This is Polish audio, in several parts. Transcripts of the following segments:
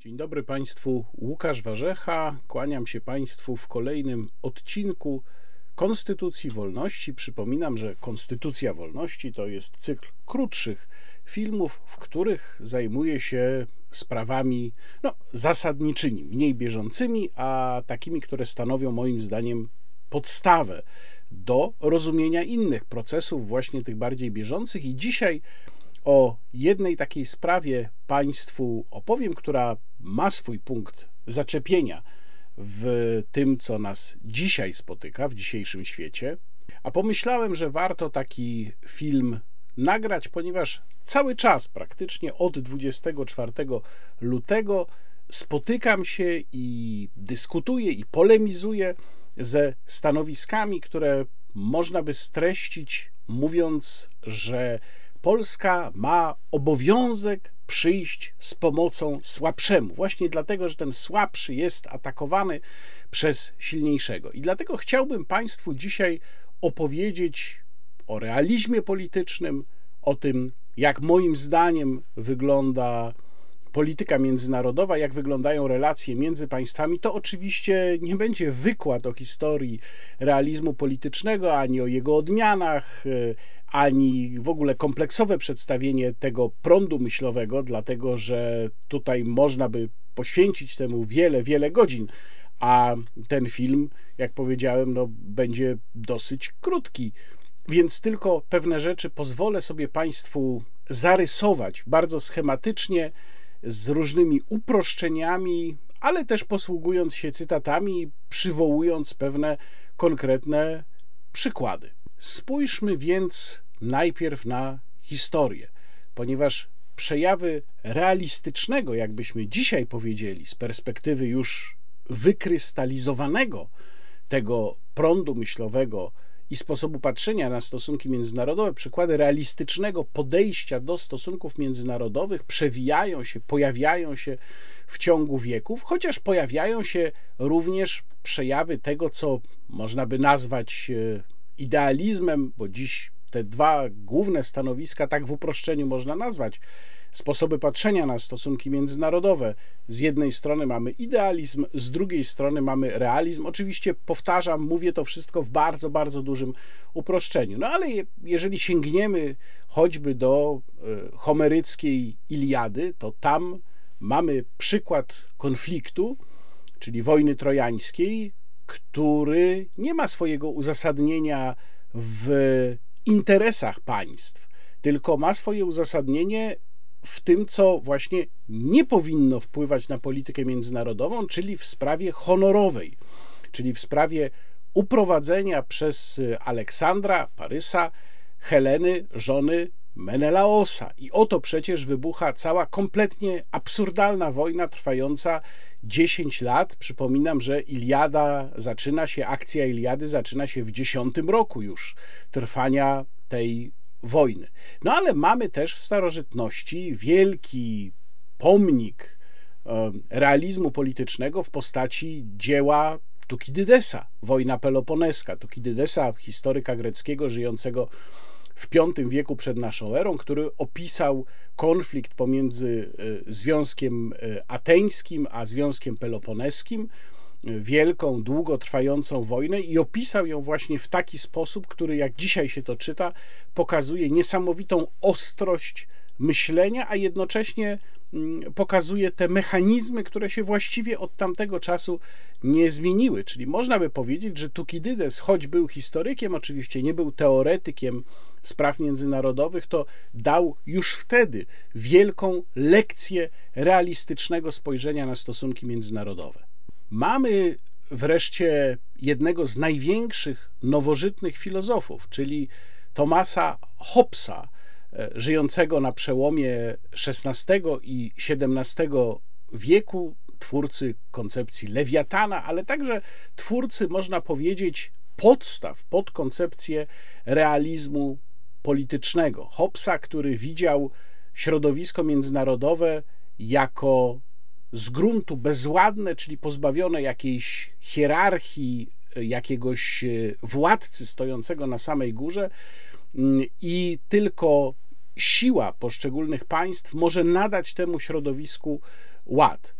Dzień dobry Państwu, Łukasz Warzecha. Kłaniam się Państwu w kolejnym odcinku Konstytucji Wolności. Przypominam, że Konstytucja Wolności to jest cykl krótszych filmów, w których zajmuję się sprawami no, zasadniczymi, mniej bieżącymi, a takimi, które stanowią moim zdaniem podstawę do rozumienia innych procesów, właśnie tych bardziej bieżących. I dzisiaj o jednej takiej sprawie Państwu opowiem, która ma swój punkt zaczepienia w tym, co nas dzisiaj spotyka, w dzisiejszym świecie. A pomyślałem, że warto taki film nagrać, ponieważ cały czas, praktycznie od 24 lutego, spotykam się i dyskutuję i polemizuję ze stanowiskami, które można by streścić, mówiąc, że Polska ma obowiązek przyjść z pomocą słabszemu, właśnie dlatego, że ten słabszy jest atakowany przez silniejszego. I dlatego chciałbym Państwu dzisiaj opowiedzieć o realizmie politycznym, o tym, jak moim zdaniem wygląda polityka międzynarodowa, jak wyglądają relacje między państwami, to oczywiście nie będzie wykład o historii realizmu politycznego, ani o jego odmianach, ani w ogóle kompleksowe przedstawienie tego prądu myślowego, dlatego że tutaj można by poświęcić temu wiele, wiele godzin, a ten film, jak powiedziałem, no, będzie dosyć krótki. Więc tylko pewne rzeczy pozwolę sobie Państwu zarysować bardzo schematycznie, z różnymi uproszczeniami, ale też posługując się cytatami, przywołując pewne konkretne przykłady. Spójrzmy więc najpierw na historię, ponieważ przejawy realistycznego, jakbyśmy dzisiaj powiedzieli, z perspektywy już wykrystalizowanego tego prądu myślowego i sposobu patrzenia na stosunki międzynarodowe, przykłady realistycznego podejścia do stosunków międzynarodowych przewijają się, pojawiają się w ciągu wieków, chociaż pojawiają się również przejawy tego, co można by nazwać e, idealizmem, bo dziś te dwa główne stanowiska, tak w uproszczeniu można nazwać, sposoby patrzenia na stosunki międzynarodowe. Z jednej strony mamy idealizm, z drugiej strony mamy realizm. Oczywiście powtarzam, mówię to wszystko w bardzo, bardzo dużym uproszczeniu. No ale jeżeli sięgniemy choćby do e, homeryckiej Iliady, to tam mamy przykład konfliktu, czyli wojny trojańskiej, który nie ma swojego uzasadnienia w interesach państw, tylko ma swoje uzasadnienie w tym, co właśnie nie powinno wpływać na politykę międzynarodową, czyli w sprawie honorowej, czyli w sprawie uprowadzenia przez Aleksandra Parysa Heleny, żony Menelaosa. I oto przecież wybucha cała kompletnie absurdalna wojna trwająca 10 lat. Przypominam, że Iliada zaczyna się, akcja Iliady zaczyna się w 10 roku już trwania tej wojny. No ale mamy też w starożytności wielki pomnik realizmu politycznego w postaci dzieła Tukidydesa, wojna peloponeska. Tukidydesa, historyka greckiego żyjącego w V wieku przed naszą erą, który opisał konflikt pomiędzy e, Związkiem e, Ateńskim a Związkiem Peloponeskim, wielką, długotrwającą wojnę i opisał ją właśnie w taki sposób, który, jak dzisiaj się to czyta, pokazuje niesamowitą ostrość myślenia, a jednocześnie Mm, pokazuje te mechanizmy, które się właściwie od tamtego czasu nie zmieniły. Czyli można by powiedzieć, że Tukidydes, choć był historykiem, oczywiście nie był teoretykiem spraw międzynarodowych, to dał już wtedy wielką lekcję realistycznego spojrzenia na stosunki międzynarodowe. Mamy wreszcie jednego z największych nowożytnych filozofów, czyli Tomasa Hobbesa, E, żyjącego na przełomie XVI i XVII wieku, twórcy koncepcji lewiatana, ale także twórcy, można powiedzieć, podstaw pod koncepcję realizmu politycznego. Hobbesa, który widział środowisko międzynarodowe jako z gruntu bezładne, czyli pozbawione jakiejś hierarchii, jakiegoś e, władcy stojącego na samej górze, Mm, i tylko siła poszczególnych państw może nadać temu środowisku ład.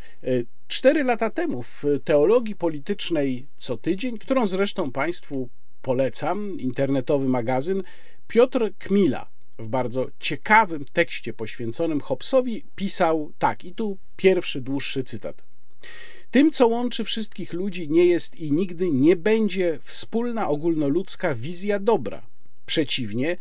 Cztery lata temu w Teologii Politycznej co tydzień, którą zresztą Państwu polecam, internetowy magazyn, Piotr Kmila w bardzo ciekawym tekście poświęconym Hobbesowi pisał tak, i tu pierwszy dłuższy cytat. Tym, co łączy wszystkich ludzi, nie jest i nigdy nie będzie wspólna ogólnoludzka wizja dobra. Przeciwnie,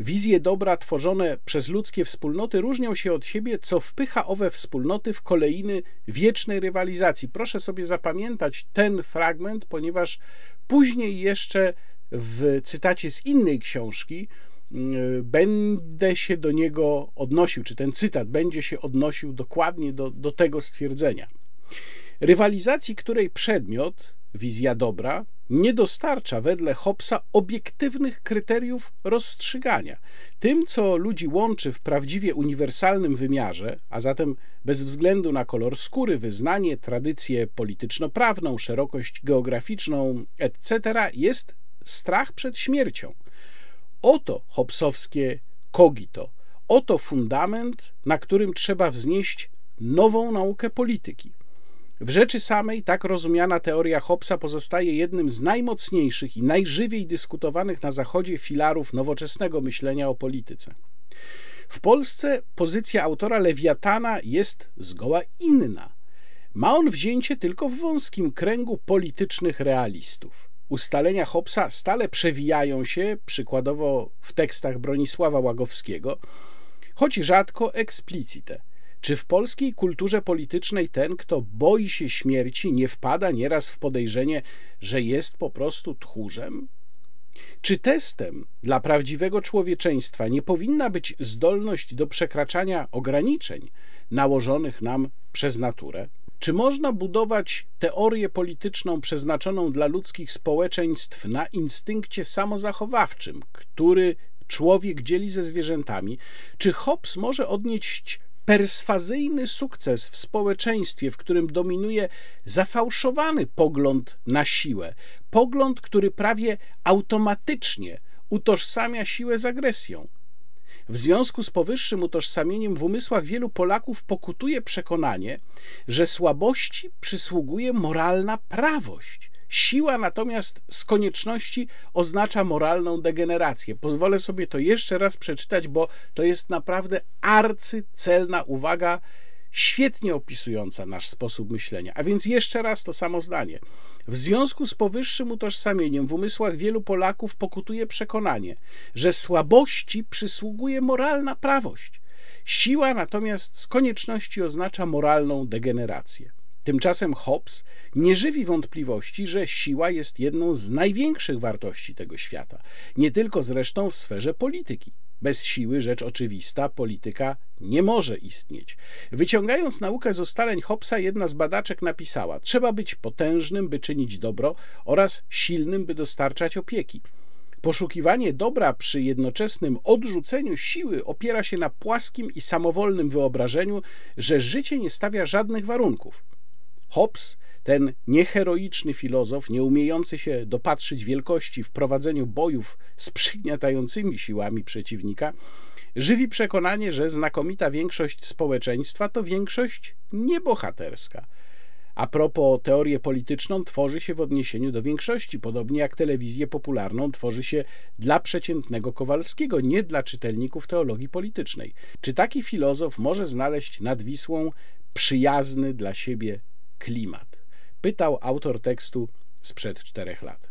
wizje dobra tworzone przez ludzkie wspólnoty różnią się od siebie, co wpycha owe wspólnoty w kolejny wiecznej rywalizacji. Proszę sobie zapamiętać ten fragment, ponieważ później jeszcze w cytacie z innej książki będę się do niego odnosił, czy ten cytat będzie się odnosił dokładnie do, do tego stwierdzenia. Rywalizacji, której przedmiot, wizja dobra, nie dostarcza wedle Hobbesa obiektywnych kryteriów rozstrzygania. Tym, co ludzi łączy w prawdziwie uniwersalnym wymiarze, a zatem bez względu na kolor skóry, wyznanie, tradycję polityczno-prawną, szerokość geograficzną, etc., jest strach przed śmiercią. Oto Hobbesowskie kogito, oto fundament, na którym trzeba wznieść nową naukę polityki. W rzeczy samej tak rozumiana teoria Hobbesa pozostaje jednym z najmocniejszych i najżywiej dyskutowanych na Zachodzie filarów nowoczesnego myślenia o polityce. W Polsce pozycja autora Lewiatana jest zgoła inna. Ma on wzięcie tylko w wąskim kręgu politycznych realistów. Ustalenia Hobbesa stale przewijają się, przykładowo w tekstach Bronisława Łagowskiego, choć rzadko eksplicite. Czy w polskiej kulturze politycznej ten, kto boi się śmierci, nie wpada nieraz w podejrzenie, że jest po prostu tchórzem? Czy testem dla prawdziwego człowieczeństwa nie powinna być zdolność do przekraczania ograniczeń nałożonych nam przez naturę? Czy można budować teorię polityczną przeznaczoną dla ludzkich społeczeństw na instynkcie samozachowawczym, który człowiek dzieli ze zwierzętami? Czy Hobbes może odnieść perswazyjny sukces w społeczeństwie, w którym dominuje zafałszowany pogląd na siłę, pogląd, który prawie automatycznie utożsamia siłę z agresją. W związku z powyższym utożsamieniem w umysłach wielu Polaków pokutuje przekonanie, że słabości przysługuje moralna prawość. Siła natomiast z konieczności oznacza moralną degenerację. Pozwolę sobie to jeszcze raz przeczytać, bo to jest naprawdę arcycelna uwaga, świetnie opisująca nasz sposób myślenia. A więc jeszcze raz to samo zdanie. W związku z powyższym utożsamieniem w umysłach wielu Polaków pokutuje przekonanie, że słabości przysługuje moralna prawość. Siła natomiast z konieczności oznacza moralną degenerację. Tymczasem Hobbes nie żywi wątpliwości, że siła jest jedną z największych wartości tego świata, nie tylko zresztą w sferze polityki. Bez siły, rzecz oczywista, polityka nie może istnieć. Wyciągając naukę z ustaleń Hobbesa, jedna z badaczek napisała: Trzeba być potężnym, by czynić dobro, oraz silnym, by dostarczać opieki. Poszukiwanie dobra przy jednoczesnym odrzuceniu siły opiera się na płaskim i samowolnym wyobrażeniu, że życie nie stawia żadnych warunków. Hobbes, ten nieheroiczny filozof, nie umiejący się dopatrzyć wielkości w prowadzeniu bojów z przygniatającymi siłami przeciwnika, żywi przekonanie, że znakomita większość społeczeństwa to większość niebohaterska. A propos teorię polityczną tworzy się w odniesieniu do większości, podobnie jak telewizję popularną tworzy się dla przeciętnego Kowalskiego, nie dla czytelników teologii politycznej. Czy taki filozof może znaleźć nad Wisłą przyjazny dla siebie klimat? Pytał autor tekstu sprzed czterech lat.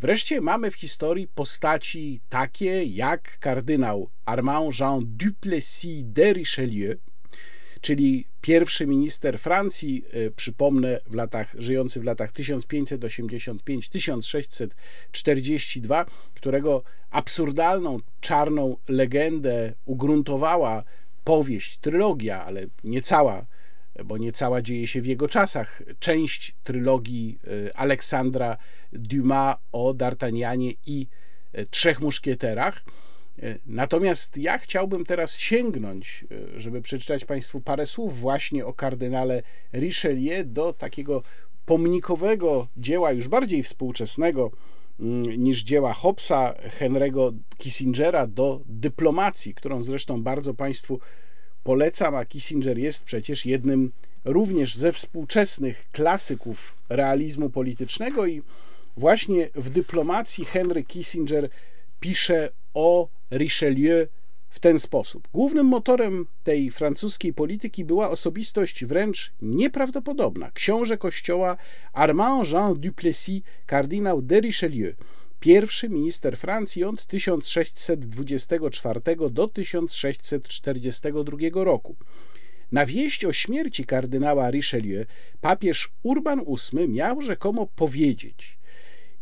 Wreszcie mamy w historii postaci takie jak kardynał Armand Jean Duplessis de Richelieu, czyli pierwszy minister Francji, e, przypomnę, w latach, żyjący w latach 1585-1642, którego absurdalną, czarną legendę ugruntowała powieść, trylogia, ale nie cała bo nie cała dzieje się w jego czasach. Część trylogii y, Aleksandra Dumas o D'Artagnanie i y, Trzech Muszkieterach. Y, natomiast ja chciałbym teraz sięgnąć, żeby przeczytać Państwu parę słów właśnie o kardynale Richelieu do takiego pomnikowego dzieła, już bardziej współczesnego mm, niż dzieła Hobbesa, Henry'ego Kissingera, do dyplomacji, którą zresztą bardzo Państwu polecam, a Kissinger jest przecież jednym również ze współczesnych klasyków realizmu politycznego i właśnie w dyplomacji Henry Kissinger pisze o Richelieu w ten sposób. Głównym motorem tej francuskiej polityki była osobistość wręcz nieprawdopodobna. Książę kościoła Armand Jean Duplessis, kardynał de Richelieu, pierwszy minister Francji od 1624 do 1642 roku. Na wieść o śmierci kardynała Richelieu papież Urban VIII miał rzekomo powiedzieć: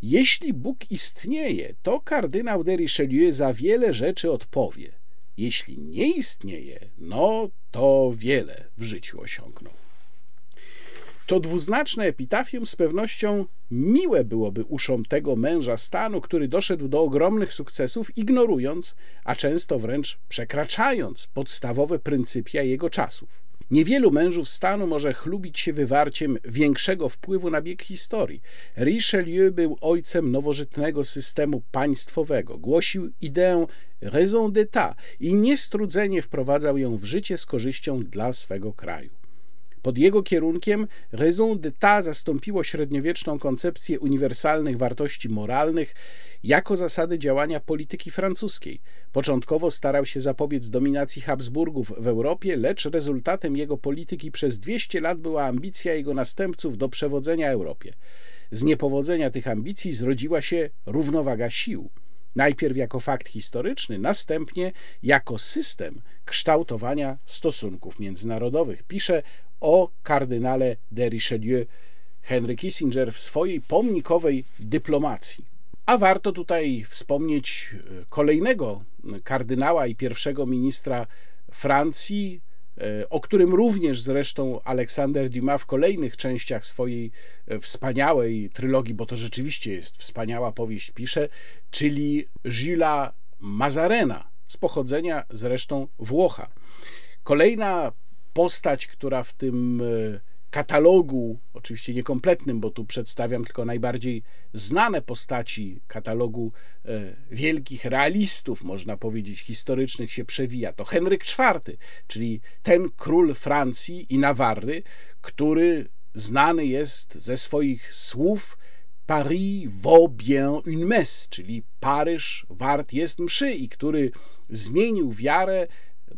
Jeśli Bóg istnieje, to kardynał de Richelieu za wiele rzeczy odpowie. Jeśli nie istnieje, no to wiele w życiu osiągnął. To dwuznaczne epitafium z pewnością miłe byłoby uszom tego męża stanu, który doszedł do ogromnych sukcesów, ignorując, a często wręcz przekraczając podstawowe pryncypia jego czasów. Niewielu mężów stanu może chlubić się wywarciem większego wpływu na bieg historii. Richelieu był ojcem nowożytnego systemu państwowego, głosił ideę raison d'état i niestrudzenie wprowadzał ją w życie z korzyścią dla swego kraju. Pod jego kierunkiem raison d'état zastąpiło średniowieczną koncepcję uniwersalnych wartości moralnych jako zasady działania polityki francuskiej. Początkowo starał się zapobiec dominacji Habsburgów w Europie, lecz rezultatem jego polityki przez 200 lat była ambicja jego następców do przewodzenia Europie. Z niepowodzenia tych ambicji zrodziła się równowaga sił. Najpierw jako fakt historyczny, następnie jako system kształtowania stosunków międzynarodowych. Pisze o kardynale de Richelieu Henry Kissinger w swojej pomnikowej dyplomacji. A warto tutaj wspomnieć e, kolejnego kardynała i pierwszego ministra Francji, e, o którym również zresztą Aleksander Dumas w kolejnych częściach swojej e, wspaniałej trylogii, bo to rzeczywiście jest wspaniała powieść, pisze, czyli Gilles Mazarena, z pochodzenia zresztą Włocha. Kolejna postać, która w tym e, katalogu, oczywiście niekompletnym, bo tu przedstawiam tylko najbardziej znane postaci katalogu e, wielkich realistów, można powiedzieć, historycznych się przewija. To Henryk IV, czyli ten król Francji i Nawarry, który znany jest ze swoich słów Paris vaut bien une messe, czyli Paryż wart jest mszy i który zmienił wiarę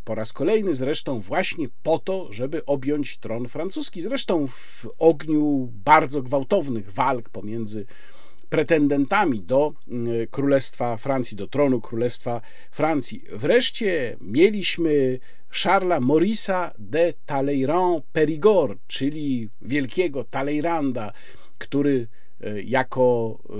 po raz kolejny zresztą właśnie po to, żeby objąć tron francuski. Zresztą w ogniu bardzo gwałtownych walk pomiędzy pretendentami do mm, Królestwa Francji, do tronu Królestwa Francji. Wreszcie mieliśmy Charlesa Maurisa de Talleyrand Périgord, czyli wielkiego Talleyranda, który jako e,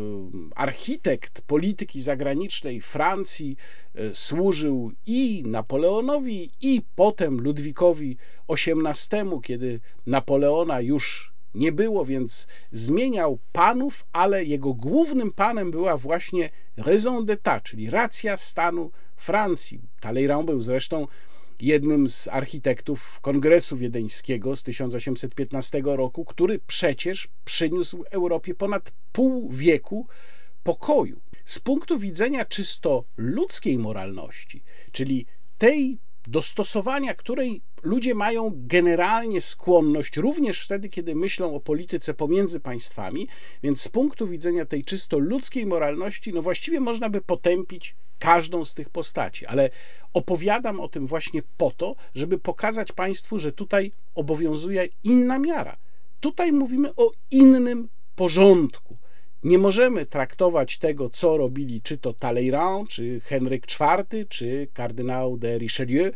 architekt polityki zagranicznej Francji e, służył i Napoleonowi, i potem Ludwikowi XVIII, kiedy Napoleona już nie było, więc zmieniał panów, ale jego głównym panem była właśnie raison d'état, czyli racja stanu Francji. Talleyrand był zresztą jednym z architektów Kongresu Wiedeńskiego z 1815 roku, który przecież przyniósł Europie ponad pół wieku pokoju. Z punktu widzenia czysto ludzkiej moralności, czyli tej dostosowania, której ludzie mają generalnie skłonność, również wtedy, kiedy myślą o polityce pomiędzy państwami, więc z punktu widzenia tej czysto ludzkiej moralności, no właściwie można by potępić każdą z tych postaci, ale opowiadam o tym właśnie po to, żeby pokazać Państwu, że tutaj obowiązuje inna miara. Tutaj mówimy o innym porządku. Nie możemy traktować tego, co robili czy to Talleyrand, czy Henryk IV, czy kardynał de Richelieu,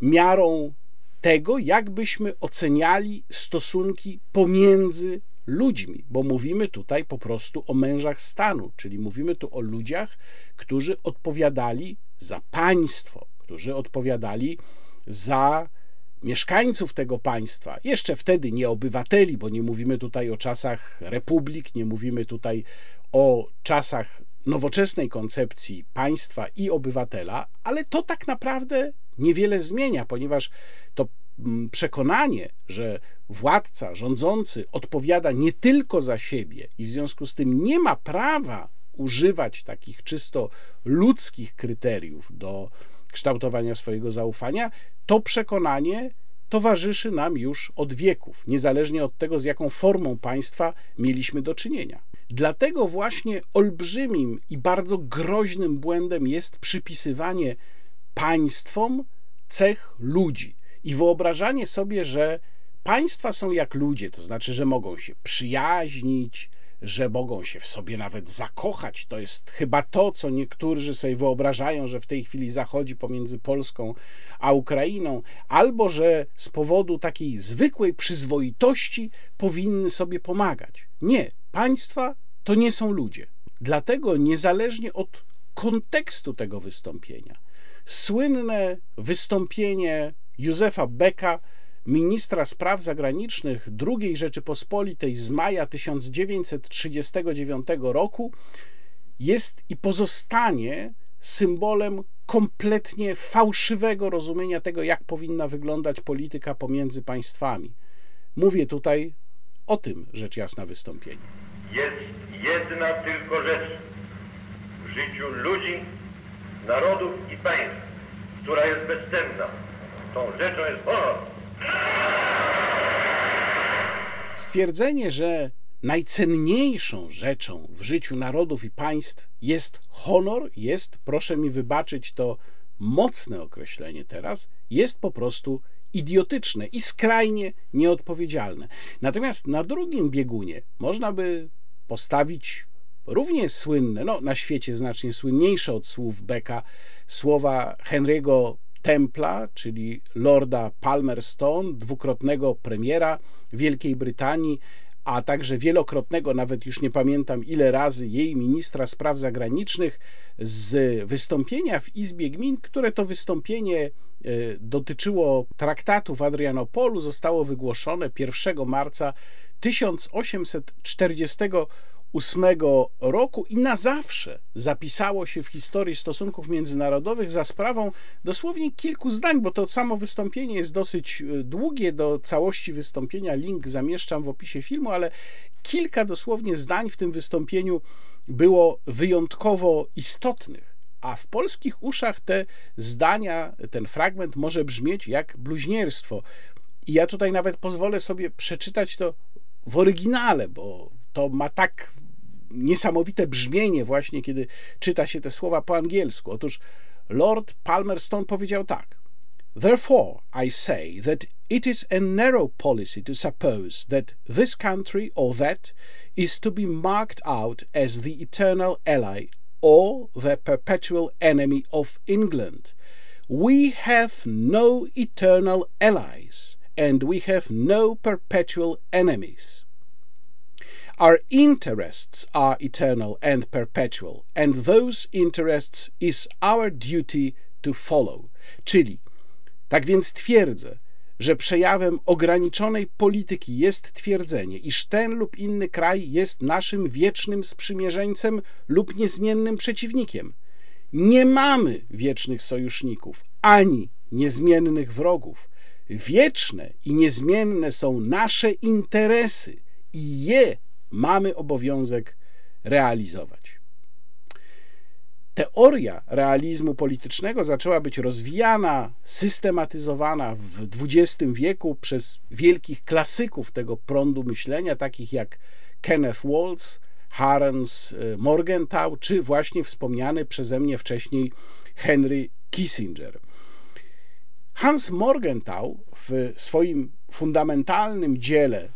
miarą tego, jakbyśmy oceniali stosunki pomiędzy ludźmi, bo mówimy tutaj po prostu o mężach stanu, czyli mówimy tu o ludziach, którzy odpowiadali za państwo, którzy odpowiadali za mieszkańców tego państwa, jeszcze wtedy nie obywateli, bo nie mówimy tutaj o czasach republik, nie mówimy tutaj o czasach nowoczesnej koncepcji państwa i obywatela, ale to tak naprawdę niewiele zmienia, ponieważ to przekonanie, że władca, rządzący odpowiada nie tylko za siebie i w związku z tym nie ma prawa używać takich czysto ludzkich kryteriów do kształtowania swojego zaufania, to przekonanie towarzyszy nam już od wieków, niezależnie od tego, z jaką formą państwa mieliśmy do czynienia. Dlatego właśnie olbrzymim i bardzo groźnym błędem jest przypisywanie państwom cech ludzi i wyobrażanie sobie, że państwa są jak ludzie, to znaczy, że mogą się przyjaźnić, że mogą się w sobie nawet zakochać. To jest chyba to, co niektórzy sobie wyobrażają, że w tej chwili zachodzi pomiędzy Polską a Ukrainą, albo że z powodu takiej zwykłej przyzwoitości powinny sobie pomagać. Nie, państwa to nie są ludzie. Dlatego niezależnie od kontekstu tego wystąpienia, słynne wystąpienie Józefa Beka ministra spraw zagranicznych II Rzeczypospolitej z maja 1939 roku jest i pozostanie symbolem kompletnie fałszywego rozumienia tego, jak powinna wyglądać polityka pomiędzy państwami. Mówię tutaj o tym rzecz jasna wystąpieniu. Jest jedna tylko rzecz w życiu ludzi, narodów i państw, która jest bezcenna. Tą rzeczą jest honor. Stwierdzenie, że najcenniejszą rzeczą w życiu narodów i państw jest honor, jest, proszę mi wybaczyć to mocne określenie teraz, jest po prostu idiotyczne i skrajnie nieodpowiedzialne. Natomiast na drugim biegunie można by postawić równie słynne, no na świecie znacznie słynniejsze od słów Becka, słowa Henry'ego Templa, czyli Lorda Palmerston, dwukrotnego premiera Wielkiej Brytanii, a także wielokrotnego, nawet już nie pamiętam ile razy, jej ministra spraw zagranicznych z wystąpienia w Izbie Gmin, które to wystąpienie e, dotyczyło traktatu w Adrianopolu, zostało wygłoszone 1 marca 1840 1908 roku i na zawsze zapisało się w historii stosunków międzynarodowych za sprawą dosłownie kilku zdań, bo to samo wystąpienie jest dosyć e, długie. Do całości wystąpienia link zamieszczam w opisie filmu, ale kilka dosłownie zdań w tym wystąpieniu było wyjątkowo istotnych. A w polskich uszach te zdania, ten fragment może brzmieć jak bluźnierstwo. I ja tutaj nawet pozwolę sobie przeczytać to w oryginale, bo to ma tak niesamowite brzmienie właśnie, kiedy czyta się te słowa po angielsku. Otóż Lord Palmerston powiedział tak. Therefore, I say that it is a narrow policy to suppose that this country or that is to be marked out as the eternal ally or the perpetual enemy of England. We have no eternal allies and we have no perpetual enemies. Our interests are eternal and perpetual, and those interests is our duty to follow. Czyli, tak więc twierdzę, że przejawem ograniczonej polityki jest twierdzenie, iż ten lub inny kraj jest naszym wiecznym sprzymierzeńcem lub niezmiennym przeciwnikiem. Nie mamy wiecznych sojuszników ani niezmiennych wrogów. Wieczne i niezmienne są nasze interesy i je mamy obowiązek realizować. Teoria realizmu politycznego zaczęła być rozwijana, systematyzowana w XX wieku przez wielkich klasyków tego prądu myślenia, takich jak Kenneth Waltz, Harens y, Morgenthau, czy właśnie wspomniany przeze mnie wcześniej Henry Kissinger. Hans Morgenthau w swoim fundamentalnym dziele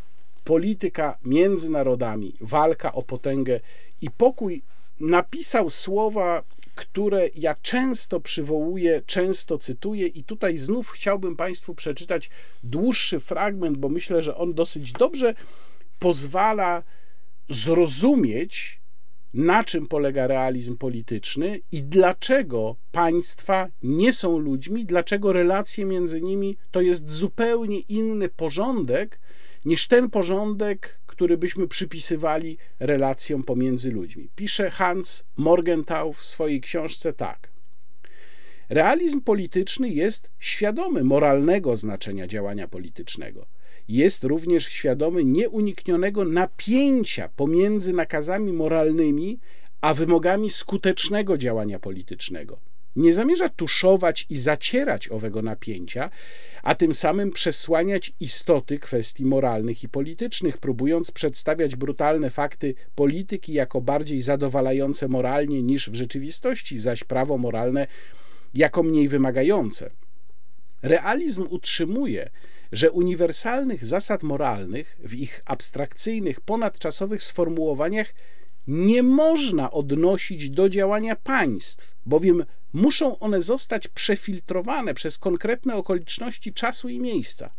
polityka między narodami, walka o potęgę i pokój, napisał słowa, które ja często przywołuję, często cytuję, i tutaj znów chciałbym Państwu przeczytać dłuższy fragment, bo myślę, że on dosyć dobrze pozwala zrozumieć, na czym polega realizm polityczny i dlaczego państwa nie są ludźmi, dlaczego relacje między nimi to jest zupełnie inny porządek niż ten porządek, który byśmy przypisywali relacjom pomiędzy ludźmi. Pisze Hans Morgenthau w swojej książce tak. Realizm polityczny jest świadomy moralnego znaczenia działania politycznego. Jest również świadomy nieuniknionego napięcia pomiędzy nakazami moralnymi a wymogami skutecznego działania politycznego. Nie zamierza tuszować i zacierać owego napięcia, a tym samym przesłaniać istoty kwestii moralnych i politycznych, próbując przedstawiać brutalne fakty polityki jako bardziej zadowalające moralnie niż w rzeczywistości, zaś prawo moralne jako mniej wymagające. Realizm utrzymuje, że uniwersalnych zasad moralnych w ich abstrakcyjnych, ponadczasowych sformułowaniach nie można odnosić do działania państw, bowiem muszą one zostać przefiltrowane przez konkretne okoliczności czasu i miejsca.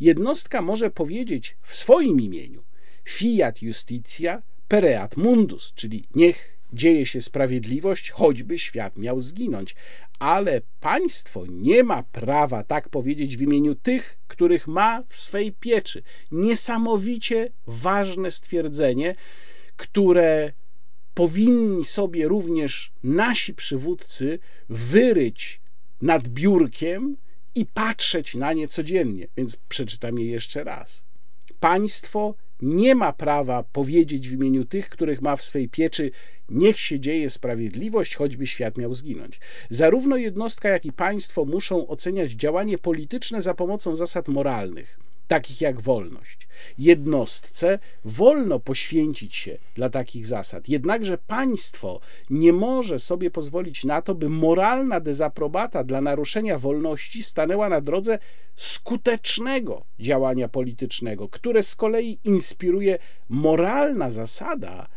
Jednostka może powiedzieć w swoim imieniu fiat justitia pereat mundus, czyli niech dzieje się sprawiedliwość, choćby świat miał zginąć. Ale państwo nie ma prawa tak powiedzieć w imieniu tych, których ma w swej pieczy. Niesamowicie ważne stwierdzenie, które powinni sobie również nasi przywódcy wyryć nad biurkiem i patrzeć na nie codziennie. Więc przeczytam je jeszcze raz. Państwo nie ma prawa powiedzieć w imieniu tych, których ma w swej pieczy, niech się dzieje sprawiedliwość, choćby świat miał zginąć. Zarówno jednostka, jak i państwo muszą oceniać działanie polityczne za pomocą zasad moralnych takich jak wolność. Jednostce wolno poświęcić się dla takich zasad, jednakże państwo nie może sobie pozwolić na to, by moralna dezaprobata dla naruszenia wolności stanęła na drodze skutecznego działania politycznego, które z kolei inspiruje moralna zasada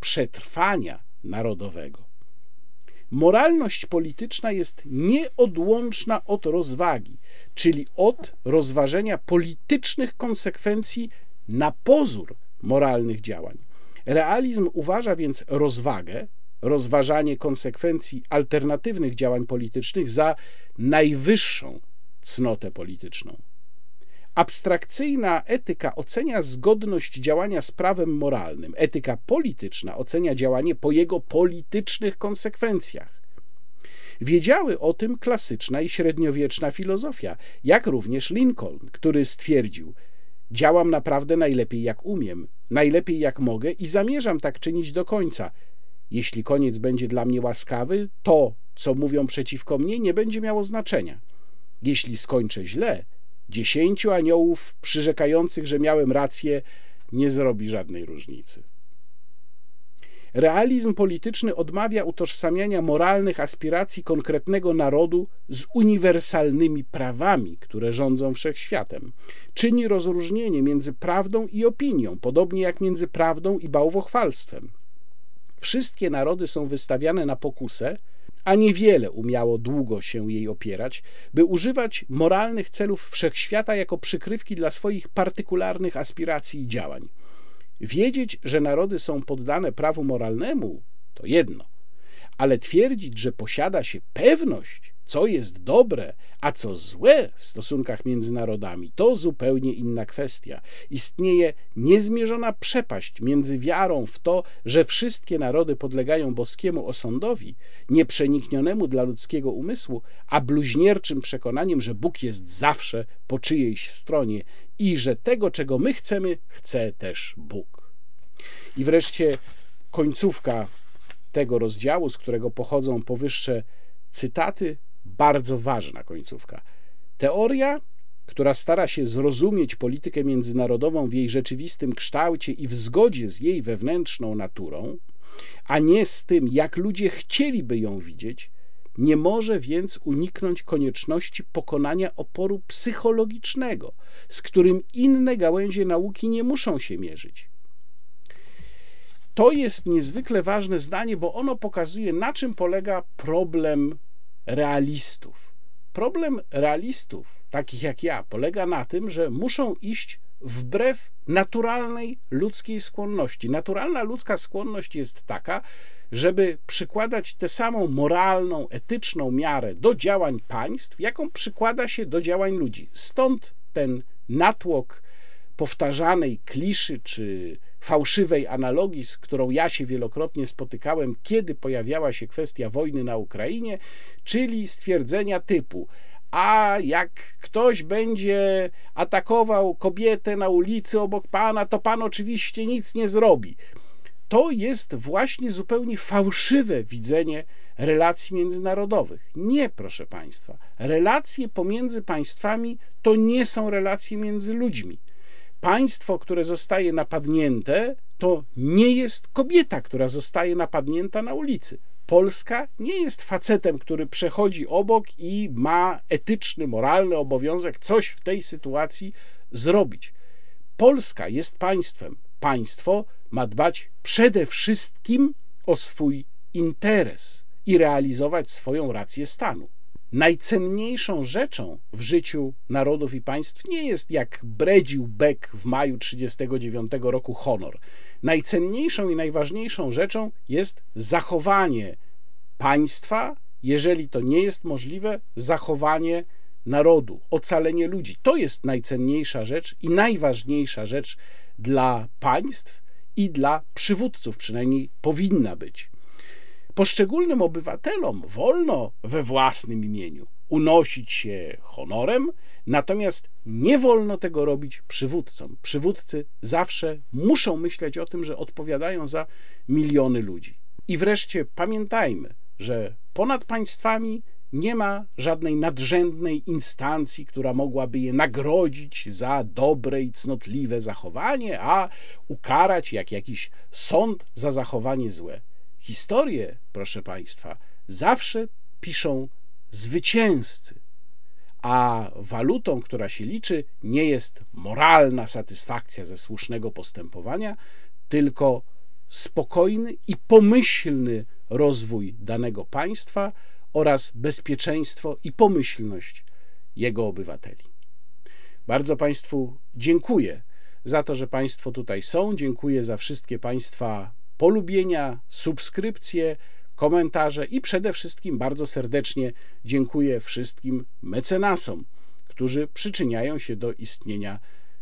przetrwania narodowego. Moralność polityczna jest nieodłączna od rozwagi, czyli od rozważenia politycznych konsekwencji na pozór moralnych działań. Realizm uważa więc rozwagę, rozważanie konsekwencji alternatywnych działań politycznych za najwyższą cnotę polityczną. Abstrakcyjna etyka ocenia zgodność działania z prawem moralnym, etyka polityczna ocenia działanie po jego politycznych konsekwencjach. Wiedziały o tym klasyczna i średniowieczna filozofia, jak również Lincoln, który stwierdził: Działam naprawdę najlepiej jak umiem, najlepiej jak mogę i zamierzam tak czynić do końca. Jeśli koniec będzie dla mnie łaskawy, to, co mówią przeciwko mnie, nie będzie miało znaczenia. Jeśli skończę źle, dziesięciu aniołów przyrzekających, że miałem rację, nie zrobi żadnej różnicy. Realizm polityczny odmawia utożsamiania moralnych aspiracji konkretnego narodu z uniwersalnymi prawami, które rządzą wszechświatem. Czyni rozróżnienie między prawdą i opinią, podobnie jak między prawdą i bałwochwalstwem. Wszystkie narody są wystawiane na pokusę, a niewiele umiało długo się jej opierać, by używać moralnych celów wszechświata jako przykrywki dla swoich partykularnych aspiracji i działań. Wiedzieć, że narody są poddane prawu moralnemu, to jedno, ale twierdzić, że posiada się pewność, co jest dobre, a co złe w stosunkach między narodami, to zupełnie inna kwestia. Istnieje niezmierzona przepaść między wiarą w to, że wszystkie narody podlegają boskiemu osądowi, nieprzeniknionemu dla ludzkiego umysłu, a bluźnierczym przekonaniem, że Bóg jest zawsze po czyjejś stronie i że tego, czego my chcemy, chce też Bóg. I wreszcie końcówka tego rozdziału, z którego pochodzą powyższe cytaty, bardzo ważna końcówka. Teoria, która stara się zrozumieć politykę międzynarodową w jej rzeczywistym kształcie i w zgodzie z jej wewnętrzną naturą, a nie z tym, jak ludzie chcieliby ją widzieć, nie może więc uniknąć konieczności pokonania oporu psychologicznego, z którym inne gałęzie nauki nie muszą się mierzyć. To jest niezwykle ważne zdanie, bo ono pokazuje, na czym polega problem realistów. Problem realistów, takich jak ja, polega na tym, że muszą iść wbrew naturalnej ludzkiej skłonności. Naturalna ludzka skłonność jest taka, żeby przykładać tę samą moralną, etyczną miarę do działań państw, jaką przykłada się do działań ludzi. Stąd ten natłok powtarzanej kliszy czy fałszywej analogii, z którą ja się wielokrotnie spotykałem, kiedy pojawiała się kwestia wojny na Ukrainie, czyli stwierdzenia typu: A jak ktoś będzie atakował kobietę na ulicy obok pana, to pan oczywiście nic nie zrobi. To jest właśnie zupełnie fałszywe widzenie relacji międzynarodowych. Nie, proszę Państwa. Relacje pomiędzy państwami to nie są relacje między ludźmi. Państwo, które zostaje napadnięte, to nie jest kobieta, która zostaje napadnięta na ulicy. Polska nie jest facetem, który przechodzi obok i ma etyczny, moralny obowiązek coś w tej sytuacji zrobić. Polska jest państwem. Państwo ma dbać przede wszystkim o swój interes i realizować swoją rację stanu. Najcenniejszą rzeczą w życiu narodów i państw nie jest jak bredził Beck w maju 1939 roku honor. Najcenniejszą i najważniejszą rzeczą jest zachowanie państwa, jeżeli to nie jest możliwe, zachowanie narodu, ocalenie ludzi. To jest najcenniejsza rzecz i najważniejsza rzecz dla państw i dla przywódców, przynajmniej powinna być. Poszczególnym obywatelom wolno we własnym imieniu unosić się honorem, natomiast nie wolno tego robić przywódcom. Przywódcy zawsze muszą myśleć o tym, że odpowiadają za miliony ludzi. I wreszcie pamiętajmy, że ponad państwami nie ma żadnej nadrzędnej instancji, która mogłaby je nagrodzić za dobre i cnotliwe zachowanie, a ukarać jak jakiś sąd za zachowanie złe. Historię, proszę Państwa, zawsze piszą zwycięzcy, a walutą, która się liczy, nie jest moralna satysfakcja ze słusznego postępowania, tylko spokojny i pomyślny rozwój danego państwa oraz bezpieczeństwo i pomyślność jego obywateli. Bardzo Państwu dziękuję za to, że Państwo tutaj są. Dziękuję za wszystkie Państwa polubienia, subskrypcje, komentarze i przede wszystkim bardzo serdecznie dziękuję wszystkim mecenasom, którzy przyczyniają się do istnienia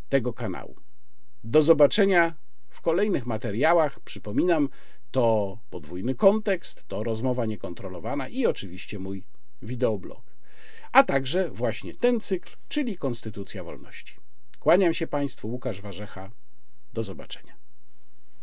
tego kanału. Do zobaczenia w kolejnych materiałach. Przypominam, to podwójny kontekst, to rozmowa niekontrolowana i oczywiście mój wideoblog. A także właśnie ten cykl, czyli Konstytucja Wolności. Kłaniam się Państwu, Łukasz Warzecha. Do zobaczenia.